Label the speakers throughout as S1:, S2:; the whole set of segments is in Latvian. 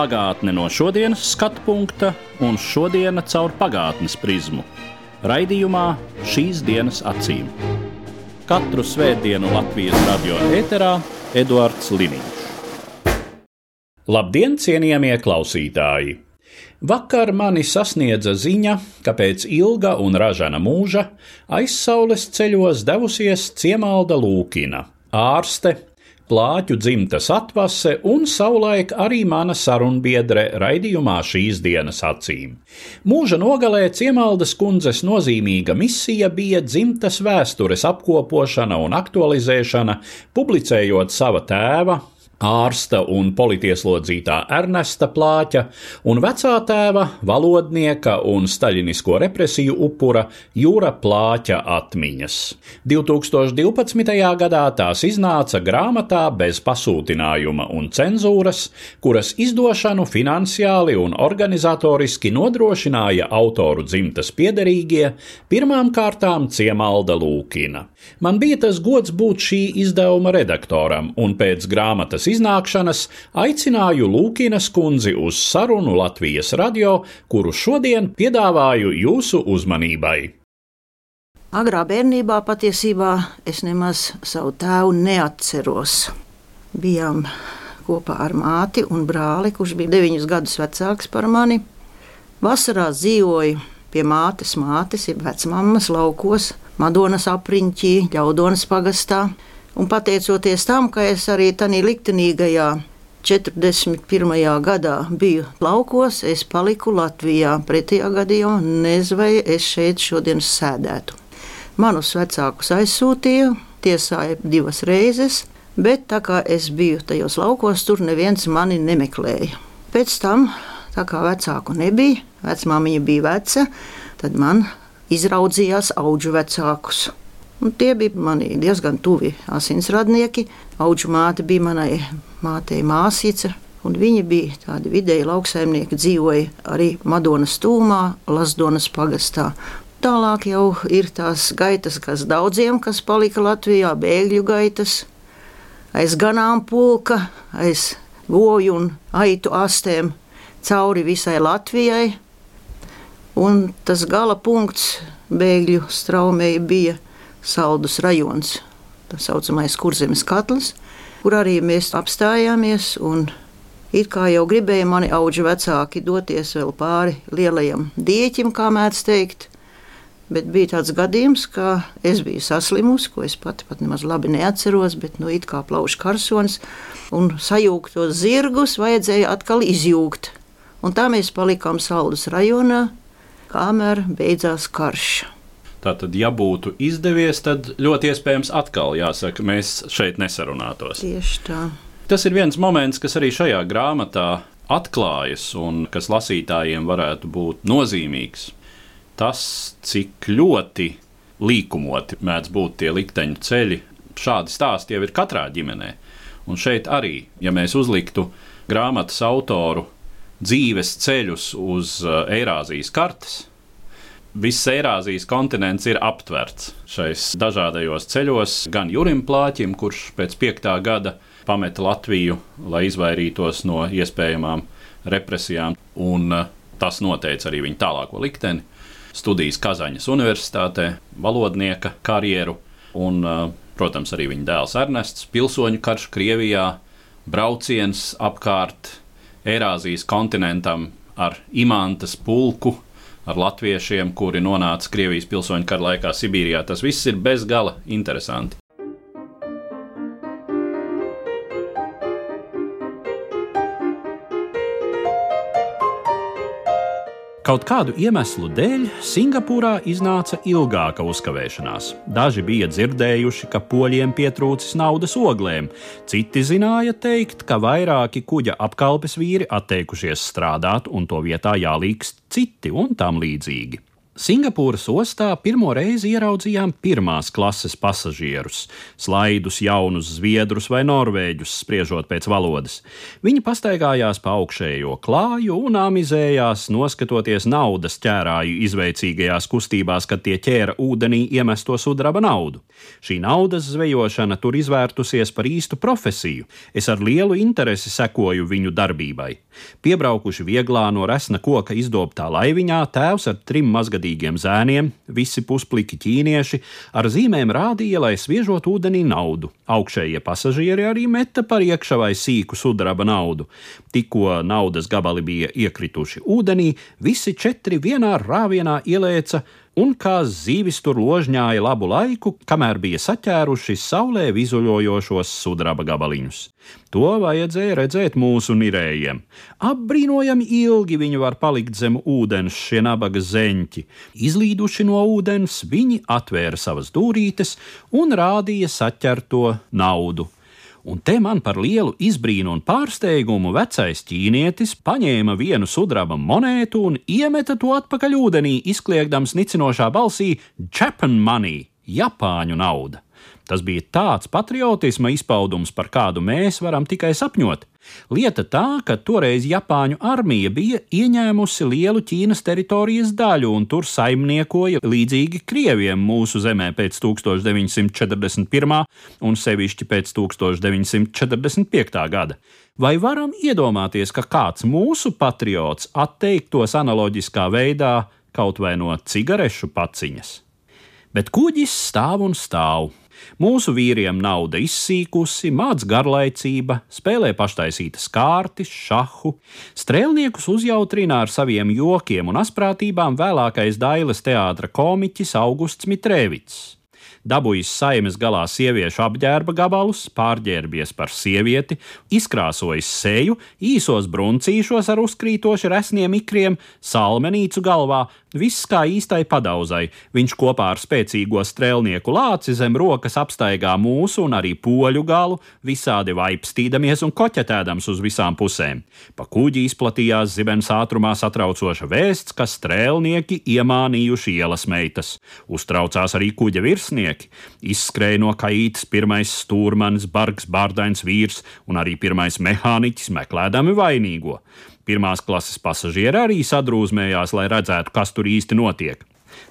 S1: Pagātne no šodienas skatu punkta un šodienas caur pagātnes prizmu. Raidījumā šīs dienas acīm. Katru svētdienu Latvijas radio eterā Eduards Liniņš. Labdien, cienījamie klausītāji! Vakar mani sasniedza ziņa, ka pēc ilga un ražana mūža aizsaules ceļos devusies Ciemalda Lūkina, ārste, plāķu dzimtas atvase un savulaik arī mana sarunbiedre raidījumā šīs dienas acīm. Mūža nogalē Ciemaldas kundzes nozīmīga misija bija dzimtas vēstures apkopošana un aktualizēšana, publicējot sava tēva, ārsta un politieslodzītā Ernesta Plāķa un vecā tēva, valodnieka un staļinisko represiju upura Jūra Plāķa atmiņas. 2012. gadā tās iznāca grāmatā bez pasūtinājuma un cenzūras, kuras izdošanu finansiāli un organizatoriski nodrošināja autoru dzimtas piederīgie, pirmām kārtām Ciemalda Lūkina. Man bija tas gods būt šī izdevuma redaktoram, un pēc grāmatas iznākšanas aicināju Lūkinas kundzi uz sarunu Latvijas radio, kuru šodien piedāvāju jūsu uzmanībai.
S2: Agrā bērnībā patiesībā es nemaz savu tēvu neatceros. Bijām kopā ar māti un brāli, kurš bija deviņus gadus vecāks par mani. Vasarā dzīvoju pie mātes, mātes, jeb vecmāmas laukos, Madonas apriņķī, Ļaudonas pagastā. Un pateicoties tam, ka es arī tajā liktenīgajā 41. gadā biju laukos, es paliku Latvijā. Pretējā gadījumā nezinu, vai es šeit šodien sēdētu. Manus vecākus aizsūtīja, tiesāja divas reizes, bet tā kā es biju tajos laukos, tur neviens mani nemeklēja. Pēc tam, tā kā vecāku nebija, vecmāmiņa bija veca, tad man izraudzījās augu vecākus. Un tie bija mani diezgan tuvi asinsradnieki. Augu māte bija manai mātei māsīca, viņi bija tādi vidēji lauksaimnieki, dzīvoja arī Madonas tūmā, Lasdonas pagastā. Tālāk jau ir tās gaitas, kas daudziem, kas palika Latvijā, bēgļu gaitas, aiz ganāmpulka, aiz goju un aitu astēm cauri visai Latvijai. Un tas gala punkts bēgļu straumei bija Saldus rajons, tā saucamais kurzemes katls, kur arī mēs apstājāmies. It kā jau gribēja mani augi vecāki doties vēl pāri lielajam dieķim, kā mēdz teikt, bet bija tāds gadījums, ka es biju saslimusi, ko es pati pat nemaz labi neatceros, bet nu it kā plaušu karsons, un sajūgtos zirgus vajadzēja atkal izjūgt. Un tā mēs palikām Saldus rajonā, kamēr beidzās karš.
S1: Tātad, ja būtu izdevies, tad ļoti iespējams atkal jāsaka, mēs šeit nesarunātos.
S2: Tieši tā.
S1: Tas ir viens moments, kas arī šajā grāmatā atklājas un kas lasītājiem varētu būt nozīmīgs. Tas, cik ļoti līkumoti mēdz būt tie likteņu ceļi, šādi stāsti jau ir katrā ģimenē. Un šeit arī, ja mēs uzliktu grāmatas autoru dzīves ceļus uz Eirāzijas kartes, Viss Eirāzijas kontinents ir aptverts šais dažādajos ceļos, gan Jurim Plāķim, kurš pēc piektā gada pameta Latviju, lai izvairītos no iespējamām represijām, un uh, tas noteica arī viņa tālāko likteni. Studijas Kazaņas Universitātē, valodnieka karjeru, un, uh, protams, arī viņa dēls Ernests, pilsoņu karš Krievijā, brauciens apkārt Eirāzijas kontinentam ar imantas pulku ar latviešiem, kuri nonāca Krievijas pilsoņu kara laikā Sibīrijā. Tas viss ir bezgala interesanti. Kaut kādu iemeslu dēļ Singapūrā iznāca ilgāka uzkavēšanās. Daži bija dzirdējuši, ka poļiem pietrūcis naudas oglēm, citi zināja teikt, ka vairāki kuģa apkalpes vīri atteikušies strādāt un to vietā jālīgst citi un tam līdzīgi. Singapūras ostā pirmo reizi ieraudzījām pirmās klases pasažierus, slaidus, jaunus zviedrus vai norvēģus, spriežot pēc valodas. Viņi pastaigājās pa augšējo klāju un amizējās, noskatoties naudas ķērāju izveicīgajās kustībās, kad tie ķēra ūdenī iemesto sudraba naudu. Šī naudas zvejošana tur izvērtusies par īstu profesiju. Es ar lielu interesi sekoju viņu darbībai. Piebraukuši vieglā no resna koka izdobtā laiviņā, tēvs ar trim mazgadīgiem pieklājīgiem zēniem, visi puspliki ķīnieši ar zīmēm rādīja, lai sviežot ūdenī naudu. Augšējie pasažieri arī meta par iekšā vai sīku sudraba naudu. Tikko naudas gabali bija iekrituši ūdenī, visi četri vienā rāvienā ielēca un kā zīvis tur ložņāja labu laiku, kamēr bija saķēruši saulē vizuļojošos sudraba gabaliņus. To vajadzēja redzēt mūsu nirējiem. Apbrīnojami ilgi viņi var palikt zem ūdens, šie nabaga zeņķi. Izlīduši no ūdens, viņi atvēra savas dūrītes un rādīja saķerto naudu un te man par lielu izbrīnu un pārsteigumu vecais ķīnietis paņēma vienu sudraba monētu un iemeta to atpakaļ ūdenī, izkliegdams nicinošā balsī: Japan money, Japāņu nauda! Tas bija tāds patriotisma izpaudums, par kādu mēs varam tikai sapņot. Lieta tā, ka toreiz Japāņu armija bija ieņēmusi lielu Ķīnas teritorijas daļu un tur saimniekoja līdzīgi Krieviem mūsu zemē pēc 1941. un sevišķi pēc 1945. gada. Vai varam iedomāties, ka kāds mūsu patriots atteiktos analoģiskā veidā kaut vai no cigarešu paciņas? Bet kuģis stāv un stāv, Mūsu vīriem nauda izsīkusi, māca garlaicība, spēlē paštaisītas kārtas, šahu, strēlniekus uzjautrina ar saviem jokiem un asprātībām vēlākais Dailas teātra komiķis Augusts Mitrēvits. Dabūjis saimes galā sieviešu apģērba gabalus, pārģērbies par sievieti, izkrāsojis seju, īsos bruncīšos ar uzkrītoši resniem ikriem, salmenīcu galvā, viss kā īstai padauzai. Viņš kopā ar spēcīgo strēlnieku lāci zem rokas apstaigā mūsu un arī poļu galu, visādi vaipstīdamies un koķetēdams uz visām pusēm. Pa kuģi izplatījās zibens ātrumā satraucoša vēsts, ka strēlnieki iemānījuši ielas meitas. Uztraucās arī kuģa darbinieki. Izskrēja no kaitas pirmais stūrmanis, bargs, bārdains vīrs un arī pirmais mehāniķis meklēdami vainīgo. Pirmās klases pasažieri arī sadrūzmējās, lai redzētu, kas tur īsti notiek.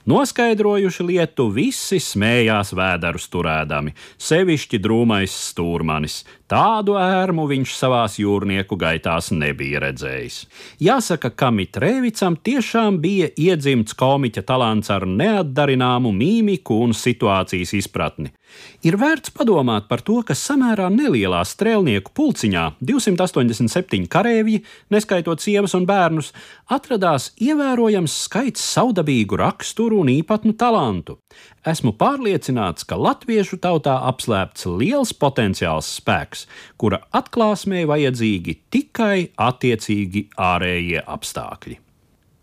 S1: Noskaidrojuši lietu, visi smējās vēderus turēdami, sevišķi drūmais stūrmanis. Tādu ērmu viņš savās jūrnieku gaitās nebija redzējis. Jāsaka, ka Mitrēvicam tiešām bija iedzimts komiķa talants ar neatdarināmu mīmiku un situācijas izpratni. Ir vērts padomāt par to, ka samērā nelielā strēlnieku pulciņā 287 kareivji, neskaitot sievas un bērnus, atradās ievērojams skaits saudabīgu raksturu un īpatnu talantu. Esmu pārliecināts, ka latviešu tautā apslēpts liels potenciāls spēks cilvēks, kura atklāsmē vajadzīgi tikai attiecīgi ārējie apstākļi.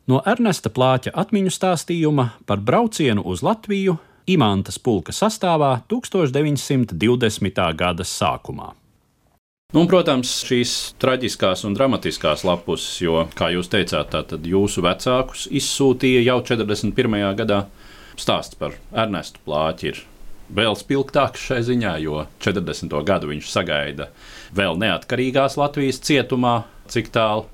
S1: No Ernesta Plāča atmiņu stāstījuma par braucienu uz Latviju Imantas pulka sastāvā 1920. gada sākumā. Nu, un, protams, šīs traģiskās un dramatiskās lapus, jo, kā jūs teicāt, tad jūsu vecākus izsūtīja jau 41. gadā. Stāsts par Ernestu Plāķi ir vēl spilgtāks šai ziņā, jo 40. gadu viņš sagaida vēl neatkarīgās Latvijas cietumā, cik tālu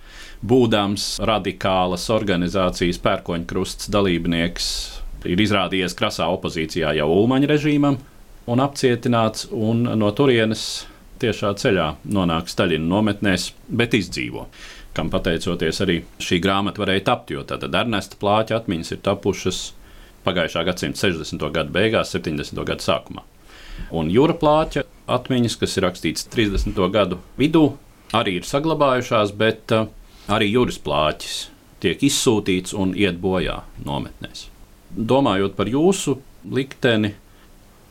S1: būdams radikālas organizācijas pērkoņkrusts dalībnieks, ir izrādījies krasā opozīcijā jau Ulmaņa režīmam un apcietināts, un no turienes tiešā ceļā nonāk Staļina nometnēs, bet izdzīvo. Kam pateicoties arī šī grāmata varēja tapt, jo tad Ernesta plāķa atmiņas ir tapušas pagājušā gadsimta 60. gadu beigās, 70. gadu sākumā. Un jūra plāķa atmiņas, kas ir rakstītas 30. gadu vidū, arī ir saglabājušās, bet uh, arī jūras plāķis tiek izsūtīts un iet bojā nometnēs. Domājot par jūsu likteni,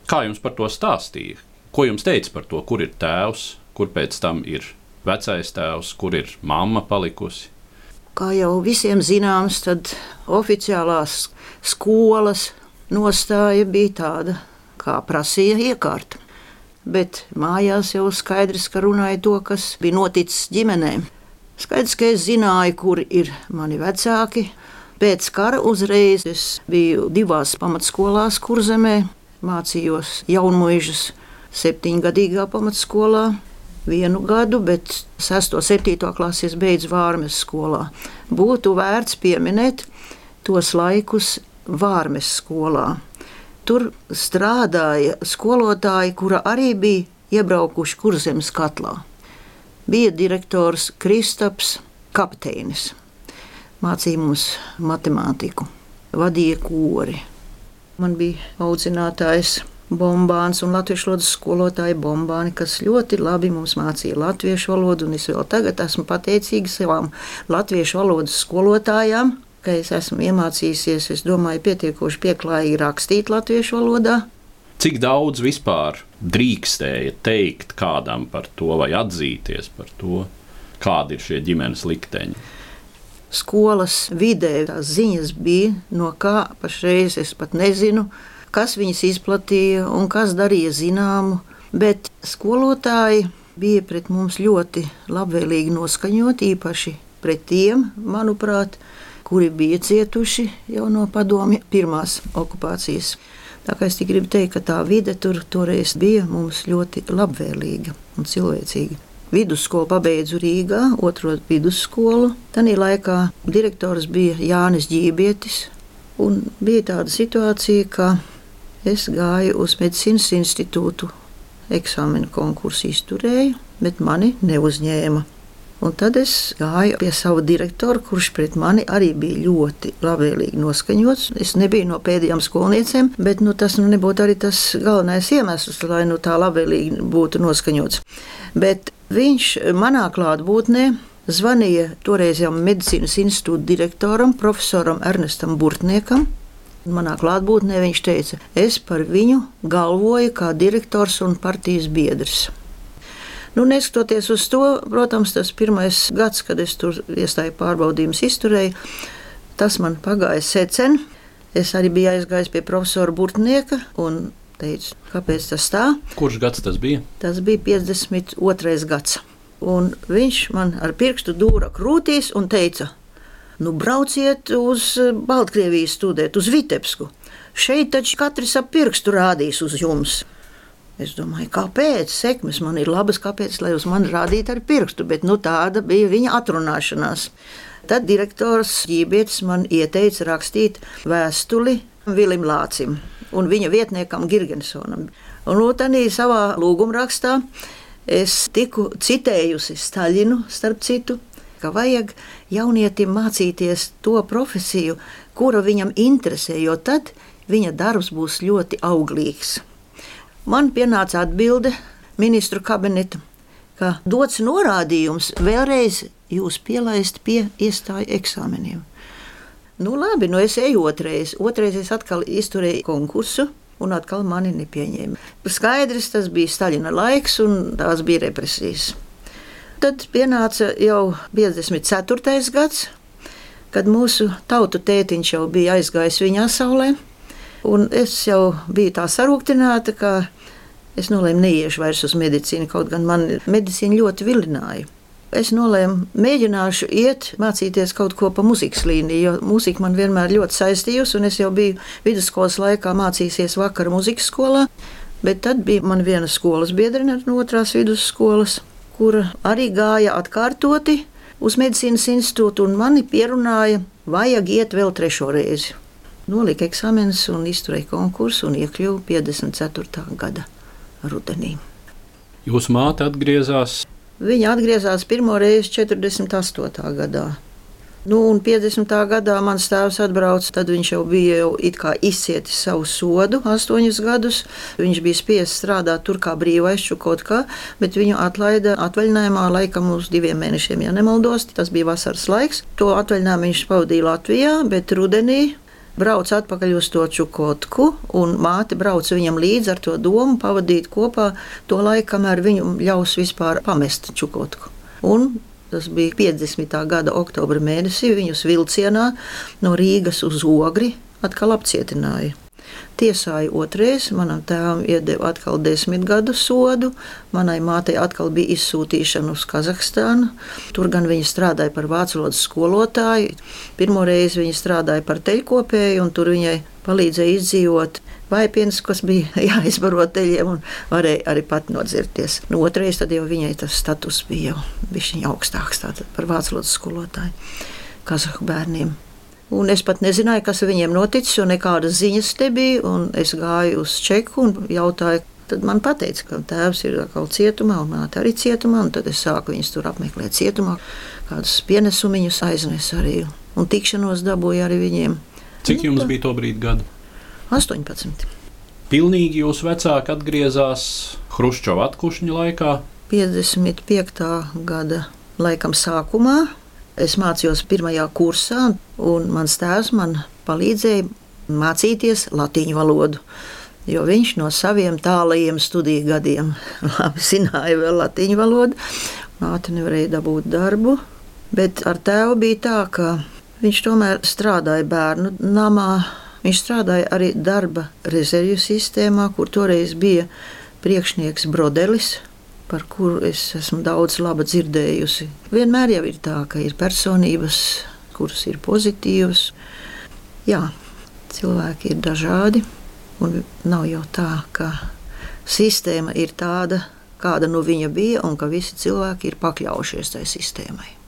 S1: kā jums par to stāstīja? Ko jums teica par to, kur ir tēvs, kur pēc tam ir vecais tēvs, kur ir mamma palikusi?
S2: Kā jau visiem zināms, tad oficiālās skolas nostāja bija tāda, kā prasīja iekārta. Bet mājās jau skaidrs, ka runāja to, kas bija noticis ģimenē. Skaidrs, ka es zināju, kur ir mani vecāki. Pēc kara uzreiz es biju divās pamatskolās, kur zemē mācījos jaunmuižas septiņgadīgā pamatskolā. Vienu gadu, bet 6. un 7. klasi es beidzu Vārmes skolā. Būtu vērts pieminēt tos laikus Vārmes skolā. Tur strādāja skolotāji, kura arī bija iebraukuši kurzemes katlā. Bija direktors Kristaps Kapteinis mācīja mums matemātiku, vadīja kori. Man bija audzinātājs bombāns un latviešu valodas skolotāja bombāni, kas ļoti labi mums mācīja latviešu valodu. Es vēl tagad esmu pateicīga savām latviešu valodas skolotājām, ka es esmu iemācījusies, es domāju, pietiekoši pieklājīgi rakstīt latviešu valodā.
S1: Cik daudz vispār drīkstēja teikt kādam par to vai atzīties par to, kādi ir šie ģimenes likteņi?
S2: skolas vidē tās ziņas bija, no kā pašreiz es pat nezinu, kas viņas izplatīja un kas darīja zināmu, bet skolotāji bija pret mums ļoti labvēlīgi noskaņoti, īpaši pret tiem, manuprāt, kuri bija cietuši jau no padomju pirmās okupācijas. Tā kā es tikai gribu teikt, ka tā vide tur toreiz bija mums ļoti labvēlīga un cilvēcīga. Vidusskolu pabeidzu Rīgā, otro vidusskolu. Tanī laikā direktors bija Jānis Ģībietis. Bija tāda situācija, ka es gāju uz medicīnas institūtu, eksāmenu konkursu izturēju, bet mani neuzņēma. Un tad es gāju pie sava direktora, kurš pret mani arī bija ļoti labvēlīgi noskaņots. Es nebiju no pēdējām skolniecēm, bet nu, tas nu, nebūtu arī tas galvenais iemesls, lai nu, tā labvēlīgi būtu noskaņots. Bet Viņš manā klātbūtnē zvanīja toreizējam medicīnas institūta direktoram, profesoram Ernestam Burtniekam. Manā klātbūtnē viņš teica, es par viņu galvoju kā direktors un partijas biedrs. Nu, neskatoties uz to, protams, tas pirmais gads, kad es tur iestāju pārbaudījumus, izturēju, tas man pagāja secen. Es arī biju aizgājis pie profesora Burtnieka un teicu, kāpēc tas tā?
S1: Kurš gads tas bija?
S2: Tas bija 52. gads. Un viņš man ar pirkstu dūra krūtīs un teica, nu brauciet uz Baltkrieviju studēt, uz Vitebsku. Šeit taču katrs ap pirkstu rādīs uz jums. Es domāju, kāpēc sekmes man ir labas, kāpēc lai uz mani rādītu ar pirkstu, bet nu, tāda bija viņa atrunāšanās. Tad direktors Ģībietis man ieteica rakstīt vēstuli Vilim Lācim un viņa vietniekam Girgensonam. Un Lūtanī savā lūgumrakstā es tiku citējusi Staļinu, starp citu, ka vajag jaunietim mācīties to profesiju, kura viņam interesē, jo tad viņa darbs būs ļoti auglīgs. Man pienāca atbilde ministru kabineta, ka dots norādījums vēlreiz jūs pielaist pie iestāju eksāmeniem. Nu, labi, nu es eju otrais. Otrais es atkal izturēju konkursu. Un atkal mani nepieņēma. Skaidrs, tas bija Staļina laiks, un tās bija represijas. Tad pienāca jau 54. gads, kad mūsu tautu tētiņš jau bija aizgājis viņa saulē. Es jau biju tā sarūktināta, ka es nolēmu neiešu vairs uz medicīnu, kaut gan man medicīna ļoti vilināja es nolēmu, mēģināšu iet, mācīties kaut ko pa muzikas līniju, jo mūzika man vienmēr ļoti saistījusi, un es jau biju vidusskolas laikā mācījusies vakara muzikas skolā. Bet tad bija man viena skolas biedrene no otrās vidusskolas, kura arī gāja atkārtoti uz medicīnas institūtu, un mani pierunāja, vajag iet vēl trešo reizi. Nolika eksāmenis un izturēja konkursu un iekļuva 54. gada rudenī.
S1: Jūsu māte atgriezās
S2: Viņa atgriezās pirmo reizi 48. gadā. Nu, un 50. gadā mans tēvs atbrauca, tad viņš jau bija jau izcietis savu sodu, astoņus gadus. Viņš bija spiests strādāt tur kā brīvais, kaut kā, bet viņu atlaida atvaļinājumā laikam uz diviem mēnešiem, ja nemaldos. Tas bija vasaras laiks. To atvaļinājumu viņš pavadīja Latvijā, bet rudenī brauc atpakaļ uz to čukotku, un māte brauc viņam līdzi ar to domu pavadīt kopā to laiku, kamēr viņu ļaus vispār pamest čukotku. Un Tas bija 50. gada oktobra mēnesī. Viņus vilcienā no Rīgas uz Ogri atkal apcietināja. Tiesāja otrais, manam tēvam iedeva atkal desmit gadu sodu, manai mātei atkal bija izsūtīšana uz Kazahstānu. Tur gan viņa strādāja par vācu valodas skolotāju. Pirmo reizi viņa strādāja par teļkopēju, un tur viņai palīdzēja izdzīvot vaipienas, kas bija jāizbaro teļiem, un varēja arī pat nodzirties. Nu, otrais tad jau viņai tas status bija jau viņa augstāks par vācu valodas skolotāju kazahu bērniem. Un es pat nezināju, kas viņiem noticis, jo nekādas ziņas te bija. Es gāju uz čeku un jautāju, tad man teica, ka tēvs ir atkal cietumā, un māte arī cietumā. Tad es sāku viņus tur apmeklēt cietumā, kādus pienesumus aiznesu arī. Un tikšanos dabūju arī viņiem.
S1: Cik jums bija to brīdi gadu?
S2: 18.
S1: Pilnīgi jūs vecāki atgriezās Hruščova atkušņa laikā?
S2: 55. gada laikam sākumā Es mācījos pirmajā kursā, un mans tēvs man palīdzēja mācīties latīņu valodu. Jo viņš no saviem tālajiem studiju gadiem labi zināja vēl latīņu valodu. Māte nevarēja dabūt darbu, bet ar tēvu bija tā, ka viņš tomēr strādāja bērnu namā. Viņš strādāja arī darba rezervju sistēmā, kur toreiz bija priekšnieks Brodelis, par kuru es esmu daudz laba dzirdējusi. Vienmēr jau ir tā, ka ir personības, kuras ir pozitīvas. Jā, cilvēki ir dažādi, un nav jau tā, ka sistēma ir tāda, kāda nu viņa bija, un ka visi cilvēki ir pakļaujušies tai sistēmai.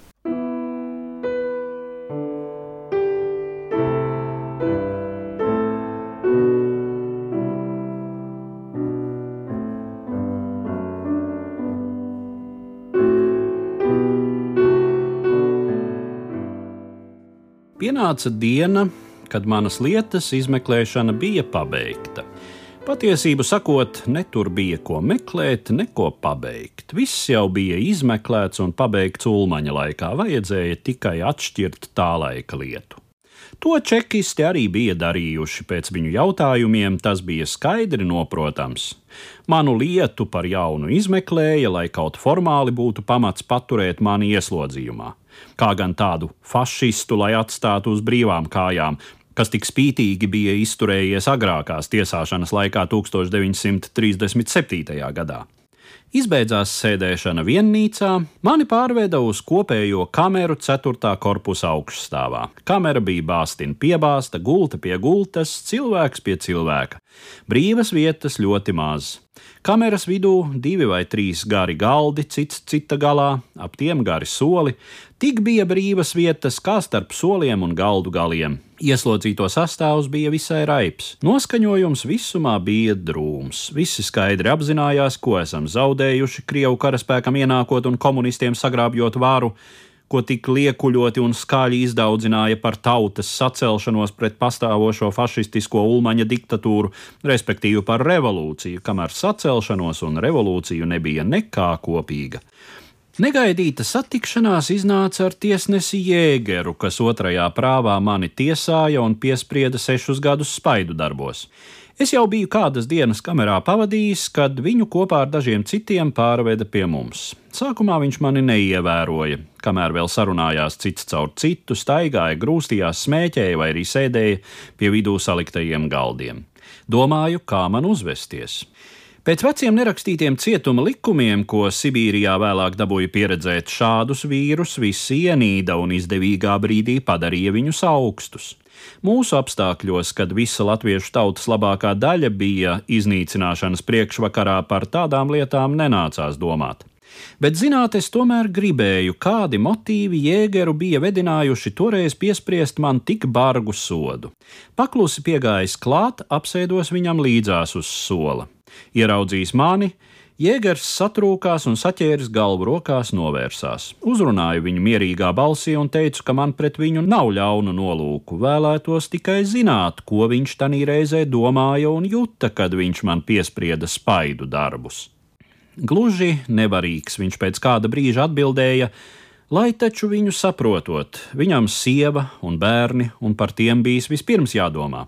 S1: Pienāca diena, kad manas lietas izmeklēšana bija pabeigta. Patiesību sakot, ne tur bija ko meklēt, neko pabeigt. Viss jau bija izmeklēts un pabeigts ulmaņa laikā, vajadzēja tikai atšķirt tā laika lietu. To čekisti arī bija darījuši pēc viņu jautājumiem, tas bija skaidri noprotams. Manu lietu par jaunu izmeklēja, lai kaut formāli būtu pamats paturēt mani ieslodzījumā kā gan tādu fašistu, lai atstātu uz brīvām kājām, kas tik spītīgi bija izturējies agrākās tiesāšanas laikā 1937. gadā. Izbeidzās sēdēšana viennīcā, mani pārveda uz kopējo kameru 4. korpusa augšstāvā. Kamera bija bāstina piebāzta, gulta pie gultas, cilvēks pie cilvēka. Brīvas vietas ļoti maz. Kameras vidū divi vai trīs gari galdi, cits cita galā, ap tiem gari soli. Tik bija brīvas vietas kā starp soliem un galdu galiem. Ieslodzīto sastāvs bija visai raips. Noskaņojums visumā bija drūms. Visi skaidri apzinājās, ko esam zaudējuši Krievu karaspēkam ienākot un komunistiem sagrābjot varu ko tik liekuļoti un skaļi izdaudzināja par tautas sacelšanos pret pastāvošo fašistisko ulmaņa diktatūru, respektīvi par revolūciju, kamēr sacelšanos un revolūciju nebija nekā kopīga. Negaidīta satikšanās iznāca ar tiesnesi Jēgeru, kas otrajā prāvā mani tiesāja un piesprieda sešus gadus spaidu darbos. Es jau biju kādas dienas kamerā pavadījis, kad viņu kopā ar dažiem citiem pārveda pie mums. Sākumā viņš mani neievēroja, kamēr vēl sarunājās cits caur citu, staigāja, grūstījās, smēķēja vai arī sēdēja pie vidū saliktajiem galdiem. Domāju, kā man uzvesties. Pēc veciem nerakstītiem cietuma likumiem, ko Sibīrijā vēlāk dabūja pieredzēt, šādus vīrus visi ienīda un izdevīgā brīdī padarīja viņus augstus. Mūsu apstākļos, kad visa latviešu tautas labākā daļa bija iznīcināšanas priekšvakarā, par tādām lietām nenācās domāt. Bet zināt, es tomēr gribēju, kādi motīvi jēgeru bija vedinājuši toreiz piespriest man tik bargu sodu. Paklusi piegājis klāt, apsēdos viņam līdzās uz sola. Ieraudzījis mani, Jēgers satrūkās un saķēris galvu rokās, novērsās. Uzrunāju viņu mierīgā balsī un teicu, ka man pret viņu nav ļaunu nolūku. Vēlētos tikai zināt, ko viņš tanī reizē domāja un juta, kad viņš man piesprieda spaidu darbus. Gluži nevarīgs viņš pēc kāda brīža atbildēja, lai taču viņu saprotot, viņam sieva un bērni, un par tiem bijis vispirms jādomā.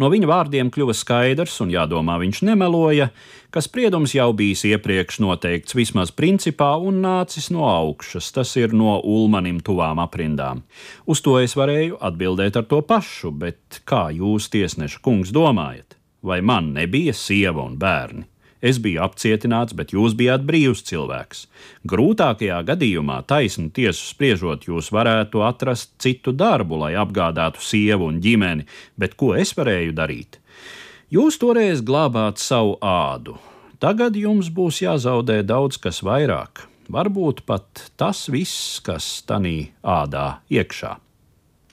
S1: No viņa vārdiem kļuva skaidrs, un jādomā, viņš nemeloja, ka spriedums jau bijis iepriekš noteikts vismaz principā un nācis no augšas, tas ir no ulmanim tuvām aprindām. Uz to es varēju atbildēt ar to pašu, bet kā jūs, tiesneša kungs, domājat? Vai man nebija sieva un bērni? Es biju apcietināts, bet jūs bijāt brīvs cilvēks. Grūtākajā gadījumā, taisnu tiesu spriežot, jūs varētu atrast citu darbu, lai apgādātu sievu un ģimeni, bet ko es varēju darīt? Jūs toreiz glābāt savu ādu. Tagad jums būs jāzaudē daudz kas vairāk, varbūt pat tas viss, kas tanī ādā iekšā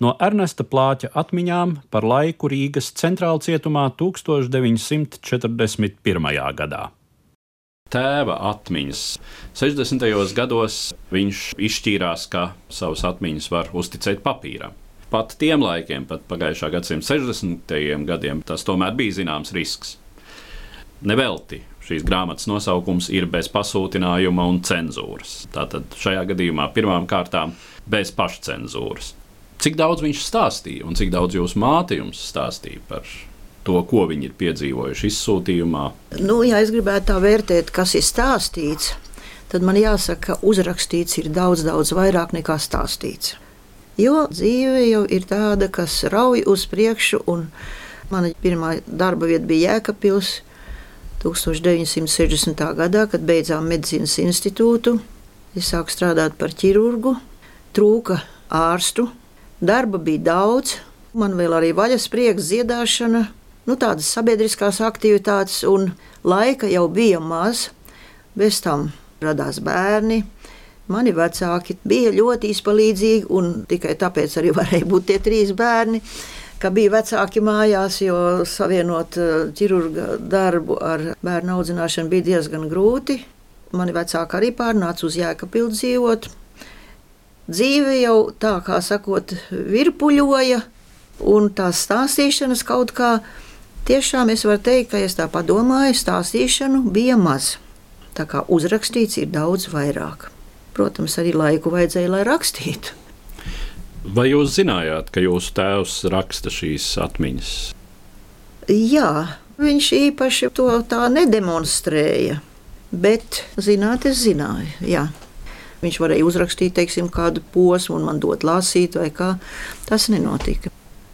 S1: no Ernesta Plāča atmiņām par laiku Rīgas centrāla cietumā 1941. gadā. Tēva atmiņas. 60. gados viņš izšķīrās, ka savas atmiņas var uzticēt papīram. Pat tiem laikiem, pat pagājušā gadsimta 60. gadiem, tas tomēr bija zināms risks. Nevelti šīs grāmatas nosaukums ir bez pasūtinājuma un cenzūras. Tātad šajā gadījumā pirmām kārtām bez pašcensūras. Cik daudz viņš stāstīja un cik daudz jūsu māte jums stāstīja par to, ko viņi ir piedzīvojuši izsūtījumā?
S2: Nu, ja es gribētu tā vērtēt, kas ir stāstīts, tad man jāsaka, ka uzrakstīts ir daudz, daudz vairāk nekā stāstīts. Jo dzīve jau ir tāda, kas rauj uz priekšu, un mana pirmā darba vieta bija Jēkabpils 1960. gadā, kad beidzām medicīnas institūtu. Es sāku strādāt par ķirurgu, trūka ārstu, Darba bija daudz, man vēl arī vaļas prieks, dziedāšana, nu, tādas sabiedriskās aktivitātes, un laika jau bija maz. Bez tam radās bērni. Mani vecāki bija ļoti izpalīdzīgi, un tikai tāpēc arī varēja būt tie trīs bērni, ka bija vecāki mājās, jo savienot eh, ķirurga darbu ar bērnu audzināšanu bija diezgan grūti. Mani vecāki arī pārnāca uz Jēkabīlu dzīvot dzīve jau tā kā sakot, virpuļoja, un tās stāstīšanas kaut kā tiešām es varu teikt, ka es tā padomāju, stāstīšanu bija maz. Tā kā uzrakstīts ir daudz vairāk. Protams, arī laiku vajadzēja, lai rakstītu.
S1: Vai jūs zinājāt, ka jūsu tēvs raksta šīs atmiņas?
S2: Jā, viņš īpaši to tā nedemonstrēja. Bet zināt, es zināju. Jā. Viņš varēja uzrakstīt teiksim, kādu posmu un man dot lasīt, vai kā. Tas nenotika.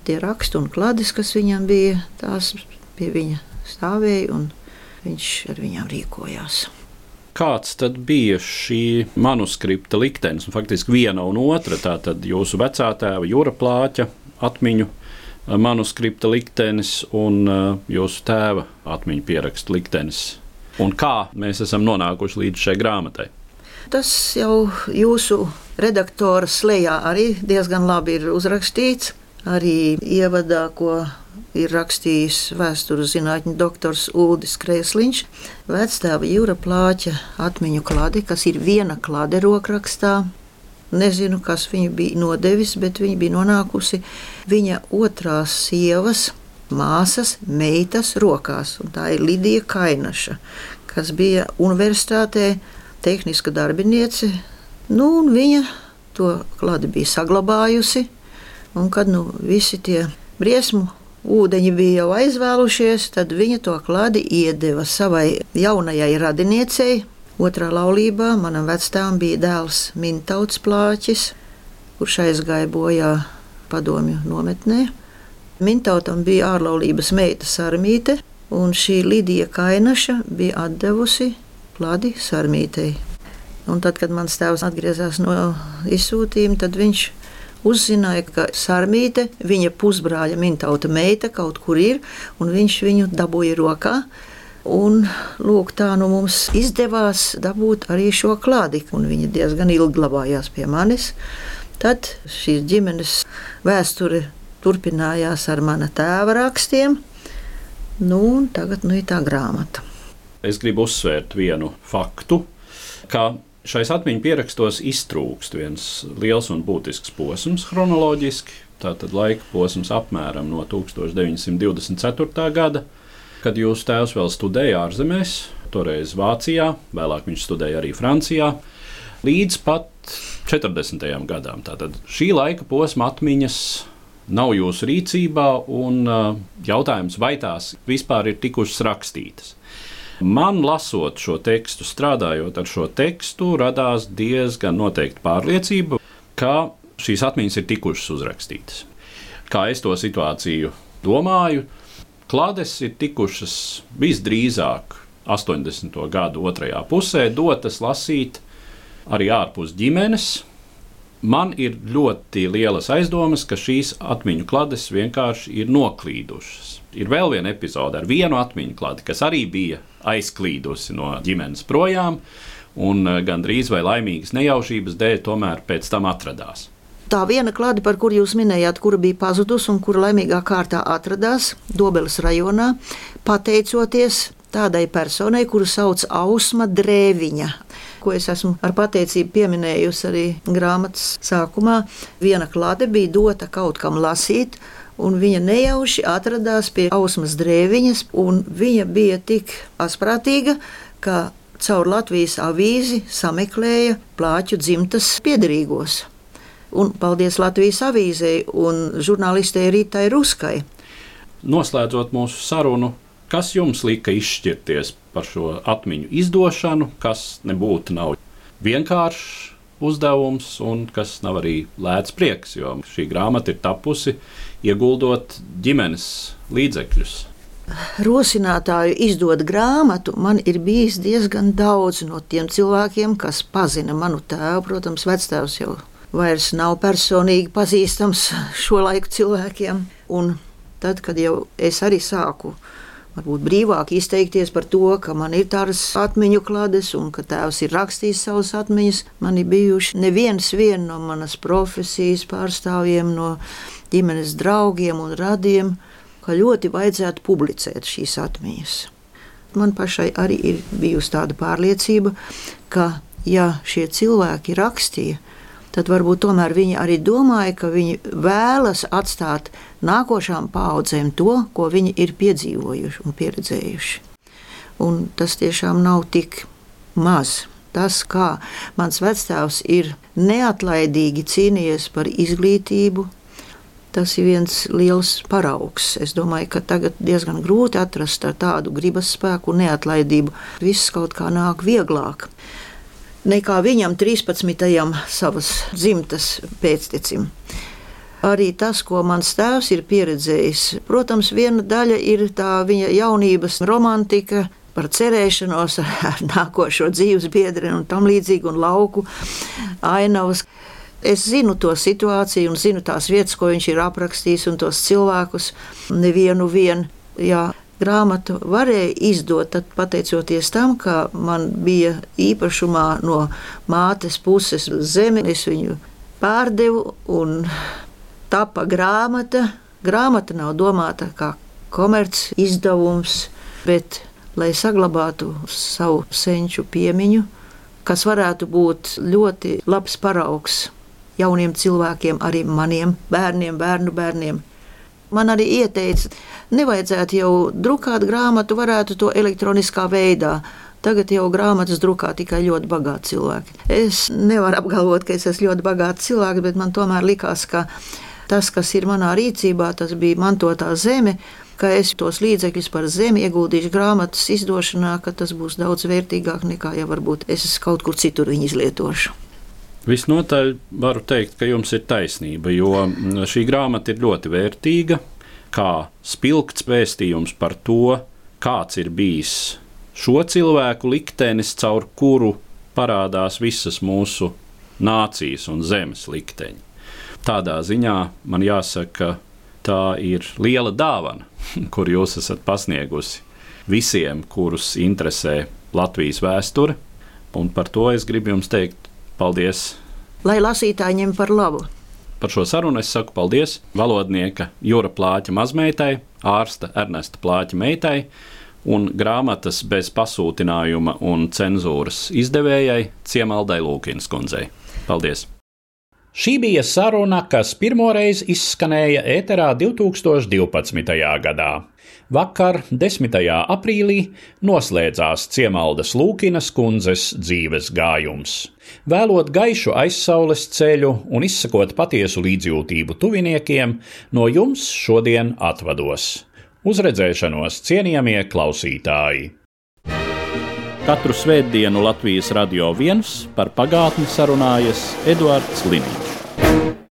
S2: Tie raksti un klades, kas viņam bija, tās pie viņa stāvēja un viņš ar viņām rīkojās.
S1: Kāds tad bija šī manuskripta liktenis? Faktiski viena un otra, tātad jūsu vecā tēva jūra plāķa atmiņu eh, manuskripta liktenis un uh, jūsu tēva atmiņu pierakstu liktenis. Un kā mēs esam nonākuši līdz šai grāmatai?
S2: Tas jau jūsu redaktora slēgā arī diezgan labi ir uzrakstīts. Arī ievadā, ko ir rakstījis vēstures zinātņu doktors Ulris Krēsliņš, vectēva Jūra Plāča atmiņu klāde, kas ir viena klāde rokrakstā. Nezinu, kas viņa bija nodevis, bet viņa bija nonākusi viņa otrās sievas, māsas, meitas rokās. Tā ir Lidija Kainaša, kas bija universitātē tehniska darbiniece. Nu, viņa to klādi bija saglabājusi. Un kad nu, visi tie briesmu ūdeņi bija jau aizvēlušies, tad viņa to klādi iedeva savai jaunajai radiniecei. Otrā laulībā manam vecākam bija dēls Mintauts Plāķis, kurš aizgāja bojā padomju nometnē. Mintautam bija ārlaulības meita Sarmīte, un šī Lidija Kainaša bija atdevusi pladi sarmītei. Un tad, kad mans tēvs atgriezās no izsūtījuma, tad viņš uzzināja, ka sarmīte, viņa pusbrāļa mintauta meita kaut kur ir, un viņš viņu dabūja rokā. Un, lūk, tā nu mums izdevās dabūt arī šo klādi, un viņa diezgan ilgi glabājās pie manis. Tad šīs ģimenes vēsture turpinājās ar mana tēva rakstiem. Nu, tagad nu, ir tā grāmata
S1: es gribu uzsvērt vienu faktu, ka šais atmiņu pierakstos iztrūkst viens liels un būtisks posms chronoloģiski. Tātad laika posms apmēram no 1924. gada, kad jūsu tēvs vēl studēja ārzemēs, toreiz Vācijā, vēlāk viņš studēja arī Francijā, līdz pat 40. gadam. Tātad šī laika posma atmiņas nav jūsu rīcībā, un uh, jautājums, vai tās vispār ir tikušas rakstītas. Man, lasot šo tekstu, strādājot ar šo tekstu, radās diezgan noteikta pārliecība, ka šīs atmiņas ir tikušas uzrakstītas. Kā es to situāciju domāju, klādes ir tikušas visdrīzāk 80. gadu otrajā pusē dotas lasīt arī ārpus ģimenes, Man ir ļoti lielas aizdomas, ka šīs atmiņu klades vienkārši ir noklīdušas. Ir vēl viena epizode ar vienu atmiņu kladi, kas arī bija aizklīdusi no ģimenes projām, un eh, gandrīz vai laimīgas nejaušības dēļ tomēr pēc tam atradās.
S2: Tā viena klāte, par kuru jūs minējāt, kura bija pazudusi un kura laimīgā kārtā atradās Dobeles rajonā, pateicoties tādai personai, kuru sauc Ausma Drēviņa ko es esmu ar pateicību pieminējusi arī grāmatas sākumā. Viena klāte bija dota kaut kam lasīt, un viņa nejauši atradās pie ausmas drēviņas, un viņa bija tik asprātīga, ka caur Latvijas avīzi sameklēja plāķu dzimtas piedarīgos. Un paldies Latvijas avīzei un žurnālistei Rītai Ruskai.
S1: Noslēdzot mūsu sarunu, kas jums lika izšķirties par šo atmiņu izdošanu, kas nebūtu nav vienkāršs uzdevums un kas nav arī lēts prieks, jo šī grāmata ir tapusi ieguldot ģimenes līdzekļus.
S2: Rosinātāju izdot grāmatu man ir bijis diezgan daudz no tiem cilvēkiem, kas pazina manu tēvu. Protams, vectēvs jau vairs nav personīgi pazīstams šo laiku cilvēkiem. Un tad, kad jau es arī sāku varbūt brīvāk izteikties par to, ka man ir tādas atmiņu klādes un ka tēvs ir rakstījis savas atmiņas. Man ir bijuši neviens no manas profesijas pārstāvjiem, no ģimenes draugiem un radiem, ka ļoti vajadzētu publicēt šīs atmiņas. Man pašai arī ir bijusi tāda pārliecība, ka ja šie cilvēki rakstīja, tad varbūt tomēr viņi arī domāja, ka viņi vēlas atstāt nākošām paudzēm to, ko viņi ir piedzīvojuši un pieredzējuši. Un tas tiešām nav tik maz. Tas, kā mans vectēvs ir neatlaidīgi cīnījies par izglītību, tas ir viens liels paraugs. Es domāju, ka tagad diezgan grūti atrast tādu gribas spēku un neatlaidību. Viss kaut kā nāk vieglāk nekā viņam 13. savas dzimtas pēctecim. Arī tas, ko mans tēvs ir pieredzējis, protams, viena daļa ir tā viņa jaunības romantika, par cerēšanos ar nākošo dzīves biedru un tam līdzīgi, un lauku ainavas. Es zinu to situāciju un zinu tās vietas, ko viņš ir aprakstījis, un tos cilvēkus nevienu vienu. Jā, grāmatu varēja izdot pateicoties tam, ka man bija īpašumā no mātes puses zeme. Es viņu pārdevu un tapa grāmata. Grāmata nav domāta kā komerc izdevums, bet lai saglabātu savu senču piemiņu, kas varētu būt ļoti labs paraugs jauniem cilvēkiem, arī maniem bērniem, bērnu bērniem. Man arī ieteica, nevajadzētu jau drukāt grāmatu, varētu to elektroniskā veidā. Tagad jau grāmatas drukā tikai ļoti bagāti cilvēki. Es nevaru apgalvot, ka es esmu ļoti bagāts cilvēks, bet man tomēr likās, ka tas, kas ir manā rīcībā, tas bija mantotā zeme, ka es tos līdzekļus par zemi ieguldīšu grāmatas izdošanā, ka tas būs daudz vērtīgāk nekā ja varbūt es kaut kur citur viņu izlietošu.
S1: Visnotaļ varu teikt, ka jums ir taisnība, jo šī grāmata ir ļoti vērtīga kā spilgts vēstījums par to, kāds ir bijis šo cilvēku liktenis, caur kuru parādās visas mūsu nācijas un zemes likteņi. Tādā ziņā man jāsaka, tā ir liela dāvana, kur jūs esat pasniegusi visiem, kurus interesē Latvijas vēsture, un par to es gribu jums teikt paldies.
S2: Lai lasītāji ņem par labu.
S1: Par šo sarunu es saku paldies valodnieka Jūra Plāča mazmeitai, ārsta Ernesta Plāča meitai un grāmatas bez pasūtinājuma un cenzūras izdevējai Ciemaldai Lūkins kundzei. Paldies! Šī bija saruna, kas pirmoreiz izskanēja ēterā 2012. gadā. Vakar, 10. aprīlī, noslēdzās Ciemaldas Lūkinas kundzes dzīves gājums. Vēlot gaišu aizsaules ceļu un izsakot patiesu līdzjūtību tuviniekiem, no jums šodien atvados. Uz redzēšanos, cienījamie klausītāji! Katru svētdienu Latvijas radio viens par pagātni sarunājas Eduards Līniju.